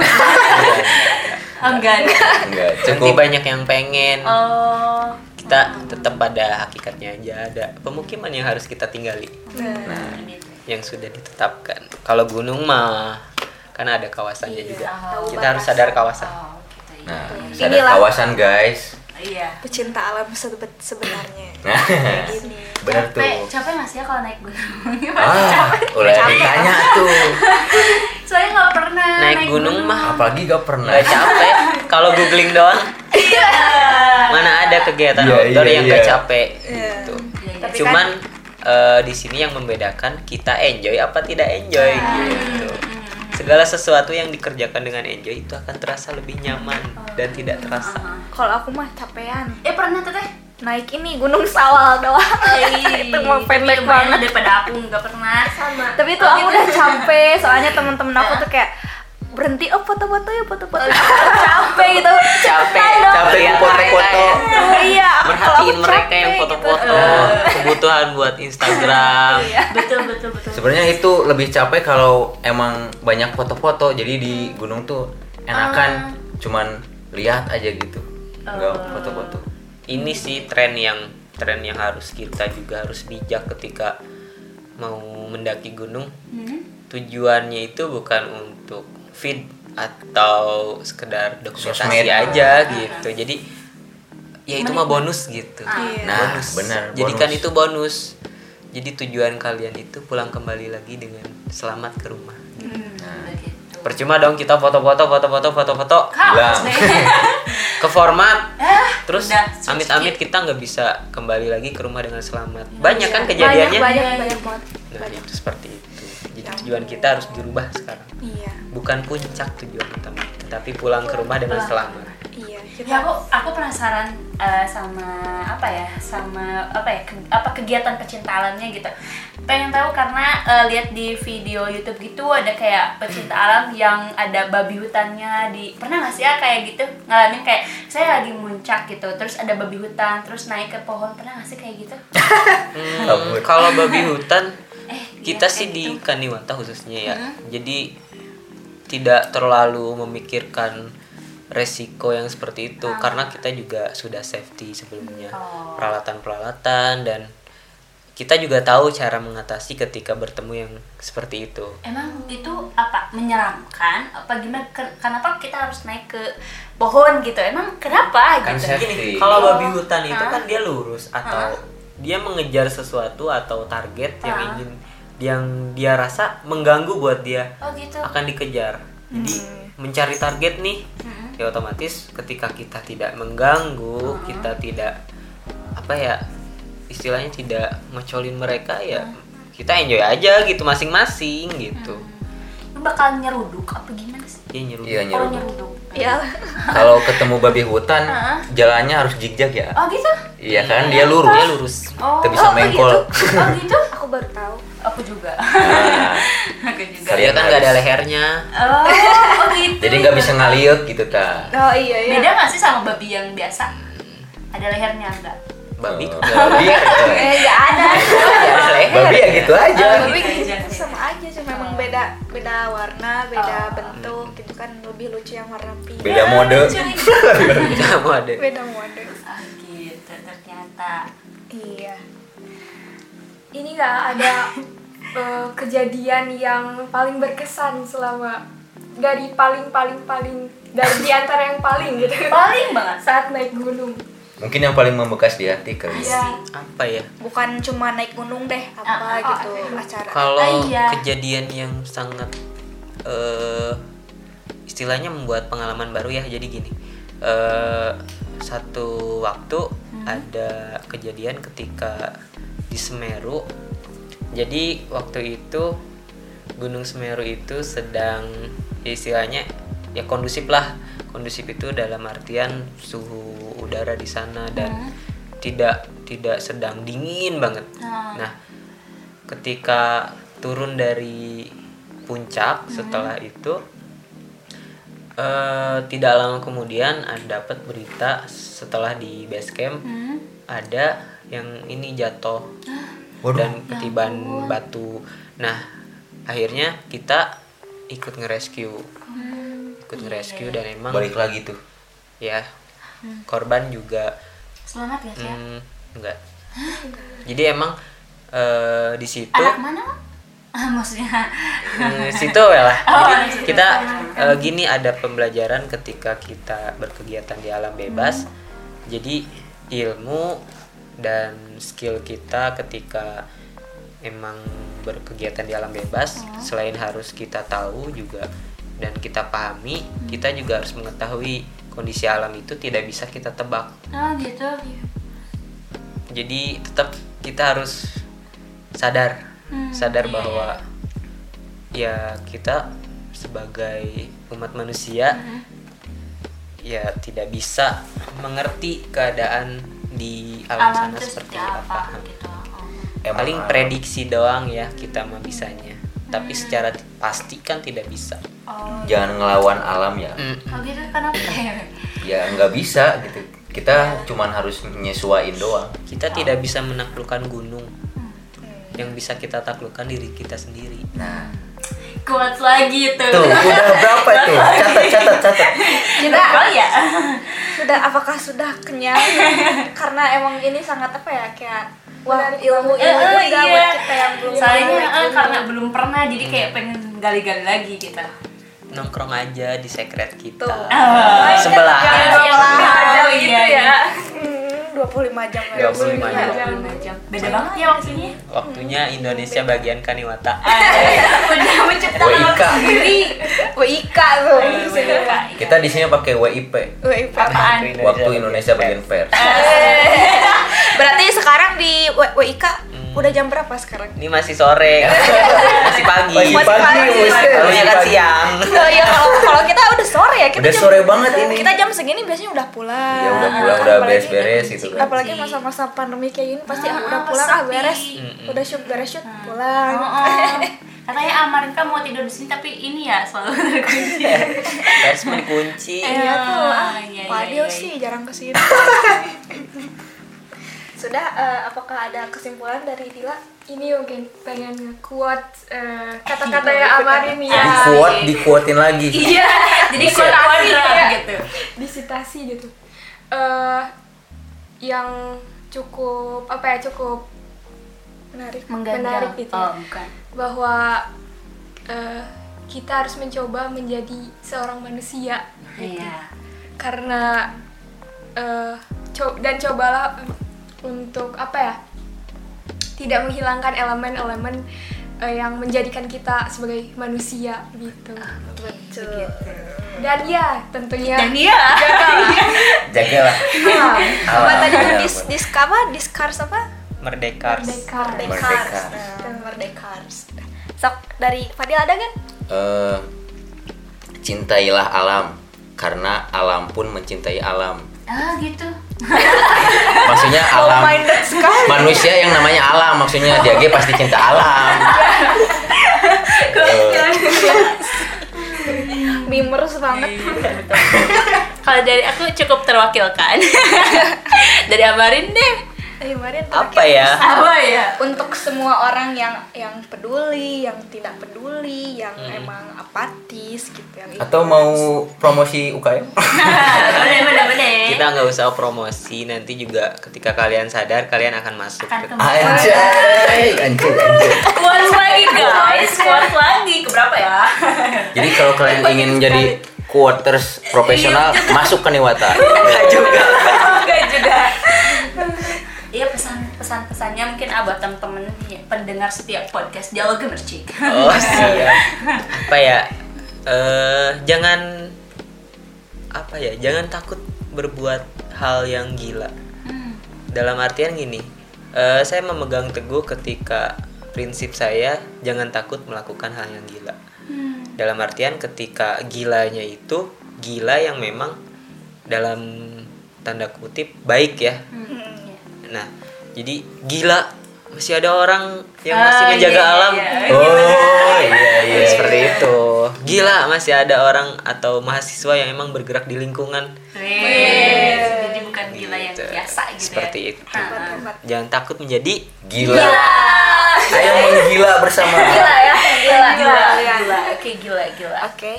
oh, enggak. Enggak, cukup banyak yang pengen Oh. kita tetap pada hakikatnya aja ada pemukiman yang harus kita tinggali Nah, yang sudah ditetapkan. Kalau gunung mah kan ada kawasannya juga. tahu Kita harus sadar kawasan. Oh. Nah, sadar Inilah. kawasan guys. Iya. pecinta alam sebe- sebenarnya Nah, gini bener tuh. Capek, capek nggak sih ya kalau naik gunung? Ah, udah ditanya tuh. Soalnya nggak pernah Naik gunung mah Apalagi gak pernah. nggak capek. Kalau googling doang, Iya. mana ada kegiatan Iya, outdoor iya, yang nggak iya. capek Iya. gitu. Tapi Cuman eh, di sini yang membedakan kita enjoy apa tidak enjoy gitu. Segala sesuatu yang dikerjakan dengan enjoy itu akan terasa lebih nyaman dan tidak terasa. kalau aku mah capean Eh pernah tuh teh? naik ini gunung sawal doang itu mau pendek banget daripada aku nggak pernah sama. tapi itu aku udah capek soalnya temen-temen aku tuh kayak berhenti oh foto-foto ya foto-foto capek gitu Capek, Capek lihat foto-foto. mereka ya. iya kalau merhatiin mereka yang foto-foto gitu. kebutuhan buat Instagram betul betul betul. Sebenarnya itu lebih capek kalau emang banyak foto-foto. Jadi di gunung tuh enakan cuman lihat aja gitu. Enggak foto-foto. ini sih tren yang tren yang harus kita juga harus bijak ketika mau mendaki gunung Hmm? tujuannya itu bukan untuk feed atau sekedar dokumentasi Sosmed. aja gitu. Jadi ya itu mah bonus gitu. Iya. Nah, bonus. Benar, jadikan bonus. itu bonus. Jadi tujuan kalian itu pulang kembali lagi dengan selamat ke rumah. Hmm, begitu. percuma dong kita foto-foto foto-foto foto-foto. Ke format. Ah, terus amit-amit kita nggak bisa kembali lagi ke rumah dengan selamat. Banyak kan kejadiannya? Banyak banyak banyak banget. Nah itu seperti itu tujuan kita harus dirubah sekarang iya bukan puncak tujuan utama tetapi pulang ke rumah dengan selamat iya Ya kita aku aku penasaran eh, sama apa ya sama apa ya ke- apa kegiatan pecinta alamnya gitu. Pengen tahu karena eh, lihat di video YouTube gitu ada kayak pecinta alam yang ada babi hutannya di pernah nggak sih ya kayak gitu ngalamin kayak saya lagi muncak gitu terus ada babi hutan terus naik ke pohon pernah nggak sih kayak gitu? Hmm, kalau babi hutan kita sih di. Kaniwata khususnya ya Hmm. jadi tidak terlalu memikirkan resiko yang seperti itu karena kita juga sudah safety sebelumnya Oh. peralatan-peralatan dan kita juga tahu cara mengatasi ketika bertemu yang seperti itu Emang itu apa menyeramkan? Apa gimana? Ken- Kenapa kita harus naik ke pohon gitu? Emang kenapa Kan gitu? safety. Gini, kalau babi hutan itu Hah? kan dia lurus atau dia mengejar sesuatu atau target yang ingin yang dia rasa mengganggu buat dia Oh gitu. akan dikejar. Jadi mencari target nih, ya otomatis ketika kita tidak mengganggu, kita tidak apa ya istilahnya tidak ngecolin mereka ya kita enjoy aja gitu masing-masing gitu. Lu bakal nyeruduk apa gimana sih? Ya nyeruduk. Iya Oh nyeruduk. nyeruduk. iya Kalau ketemu babi hutan, jalannya harus zigzag ya. Oh gitu? Iya kan dia lurus. Dia lurus. Oh, Kita bisa oh, mengkol. begitu? Oh gitu? aku baru tahu Aku juga. Nah, Aku juga. Dia kan nggak ada lehernya. Oh, oh gitu. jadi nggak bisa ngaliuk gitu ta. oh iya iya Beda nggak sih sama babi yang biasa? Ada lehernya enggak? Babi Oh, nggak babi ya gitu. eh nggak ada. Babi ya gitu aja. tapi Gitu aja. gitu sama aja cuma memang beda beda warna beda bentuk gitu kan lebih lucu yang warna pink Beda mode. Kamu ada. beda mode Ah gitu ternyata. iya Ini nggak ada eh, kejadian yang paling berkesan selama dari paling paling paling dari di antara yang paling gitu Paling banget. saat naik gunung. Mungkin yang paling membekas di hati kali. ya. Apa ya? bukan cuma naik gunung deh apa ah, gitu ah, acara Kalau Ah, iya. kejadian yang sangat eh istilahnya membuat pengalaman baru ya. Jadi gini, eh satu waktu ada kejadian ketika di Semeru. Jadi waktu itu Gunung Semeru itu sedang ya istilahnya ya kondusif lah. Kondusif itu dalam artian suhu udara di sana dan tidak tidak sedang dingin banget. Ah. Nah, ketika turun dari puncak setelah itu eh, tidak lama kemudian ada dapat berita setelah di base camp Hmm. ada yang ini jatuh Waduh. dan ketiban batu. Nah, akhirnya kita ikut ngerescue. Ikut ngerescue dan emang Balik lagi tuh. ya korban juga Selamat ya, hmm, enggak. Jadi emang eh, di situ Anak mana? Mak? maksudnya Hmm, situ ya lah. Jadi kita eh, gini ada pembelajaran ketika kita berkegiatan di alam bebas. Jadi ilmu dan skill kita ketika emang berkegiatan di alam bebas selain harus kita tahu juga dan kita pahami, kita juga harus mengetahui kondisi alam itu tidak bisa kita tebak. oh gitu Jadi tetap kita harus sadar, sadar bahwa ya kita sebagai umat manusia ya tidak bisa mengerti keadaan di alam, alam sana seperti apa apa. gitu oh. Emang Paling prediksi doang ya kita mah bisanya. Tapi secara pasti kan tidak bisa. oh jangan ngelawan alam ya Mm. oh gitu kenapa ya nggak bisa gitu kita cuman harus menyesuaiin doang Kita tidak bisa menaklukkan gunung. Yang bisa kita taklukkan diri kita sendiri. nah kuat lagi tuh tuh udah berapa tuh catat catat catat Kita oh ya sudah apakah sudah kenyang? Karena emang ini sangat apa ya kayak wah ilmu ilmu Eh, juga eh, iya. buat kita yang belum soalnya eh, ilmu. karena belum pernah jadi kayak pengen gali-gali lagi gitu Nongkrong aja di sekret kita. Tuh. Sebelah. Jam. ya. 25 jam. 25 jam beda banget ya waktunya Waktunya Indonesia bagian Kaniwata. udah menciptakan sendiri WIK tuh. kita di sini pakai WIP WIK. apaan waktu Indonesia bagian pers Berarti sekarang di WIK udah jam berapa sekarang? Ini masih sore, masih pagi. Masih Masih pagi, pagi. Buset. Tahunya kan Pagi. siang. Oh iya kalau kalau kita udah sore ya kita Udah jam, sore banget ini. Kita jam segini biasanya udah pulang. ya udah pulang udah beres-beres gitu kan Apalagi masa-masa pandemi kayak gini pasti Ah, udah pulang ah beres. Mm-mm. Udah shoot beres shoot pulang. Oh, oh. katanya Amarin kan mau tidur di sini tapi ini ya selalu terkunci mau dikunci. Iya tuh, ah, iya, iya, iya. sih jarang ke sini. Sudah, eh, apakah ada kesimpulan dari Dila? Ini mungkin pengen nge-quote eh, kata-kata yang Amarin di ya quote di quotein lagi iya jadi kuadrat Iya. gitu disitasi gitu eh yang cukup apa ya cukup Menarik. Menarik gitu ya. oh bukan bahwa eh, kita harus mencoba menjadi seorang manusia iya karena eh, co- dan cobalah untuk apa ya tidak menghilangkan elemen-elemen eh, yang menjadikan kita sebagai manusia gitu Betul. dan ya tentunya dan iya jagalah Apa Alam, tadi benar, dis apa? Diskars apa? Merdekars. Merdeka. Merdeka. Nah, Merdekars. Sok dari Fadil ada kan? Eh, cintailah alam karena alam pun mencintai alam ah gitu maksudnya alam. manusia yang namanya alam maksudnya dia ge pasti cinta alam. Mimers banget. kalau dari aku cukup terwakilkan. Dari Amarin deh Ayo Marian Apa ya? apa ya? Untuk semua orang yang yang peduli, yang tidak peduli, yang emang apatis gitu yang atau mau promosi UKM bener bener bener Kita nggak usah promosi, nanti juga ketika kalian sadar kalian akan masuk. akan anjay anjay anjay. Kuat lagi guys. kuat lagi. Keberapa ya? Jadi kalau kalian ingin menjadi quarters profesional masuk ke Niwata. Nggak juga. enggak juga Iya pesan pesan pesannya mungkin abah temen-temen ya, pendengar setiap podcast dialog gemercik. Oh siap. Apa ya? Eh jangan apa ya? Jangan takut berbuat hal yang gila. Dalam artian gini, eh, saya memegang teguh ketika prinsip saya jangan takut melakukan hal yang gila. Dalam artian ketika gilanya itu gila yang memang dalam tanda kutip baik ya. Nah, jadi gila masih ada orang yang masih Ah, menjaga iya, alam. iya, oh iya iya Seperti itu. Gila masih ada orang atau mahasiswa yang emang bergerak di lingkungan. Jadi bukan gila yang Gitu. biasa gitu Seperti ya. itu. hebat. Jangan takut menjadi gila ayo menggila bersama Gila ya, gila. Gila, Gila. gila, oke gila, gila. Oke,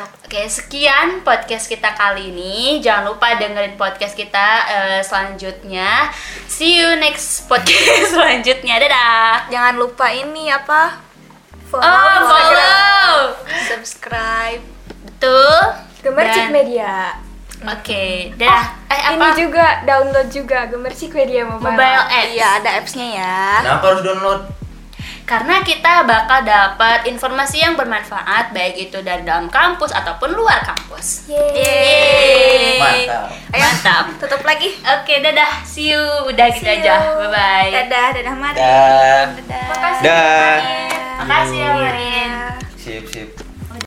Oke, sekian podcast kita kali ini. Jangan lupa dengerin podcast kita eh, selanjutnya. See you next podcast selanjutnya. Dadah. Jangan lupa ini apa? follow, Oh, follow. subscribe. Betul. Gemercik Dan- Media. Oke, dah. eh Ini apa? juga download juga Gemercik Media Mobile. Mobile app. Iya, ada apps-nya ya. Kenapa harus download? Karena kita bakal dapat informasi yang bermanfaat baik itu dari dalam kampus ataupun luar kampus. Yeay. Mantap. Ayo, Mantap. tutup lagi. Oke, dadah. See you. Udah gitu See aja. Bye bye. Dadah, dadah Mari. Dah. Dadah. Makasih. Dah. Makasih ya, Marin. Sip, sip.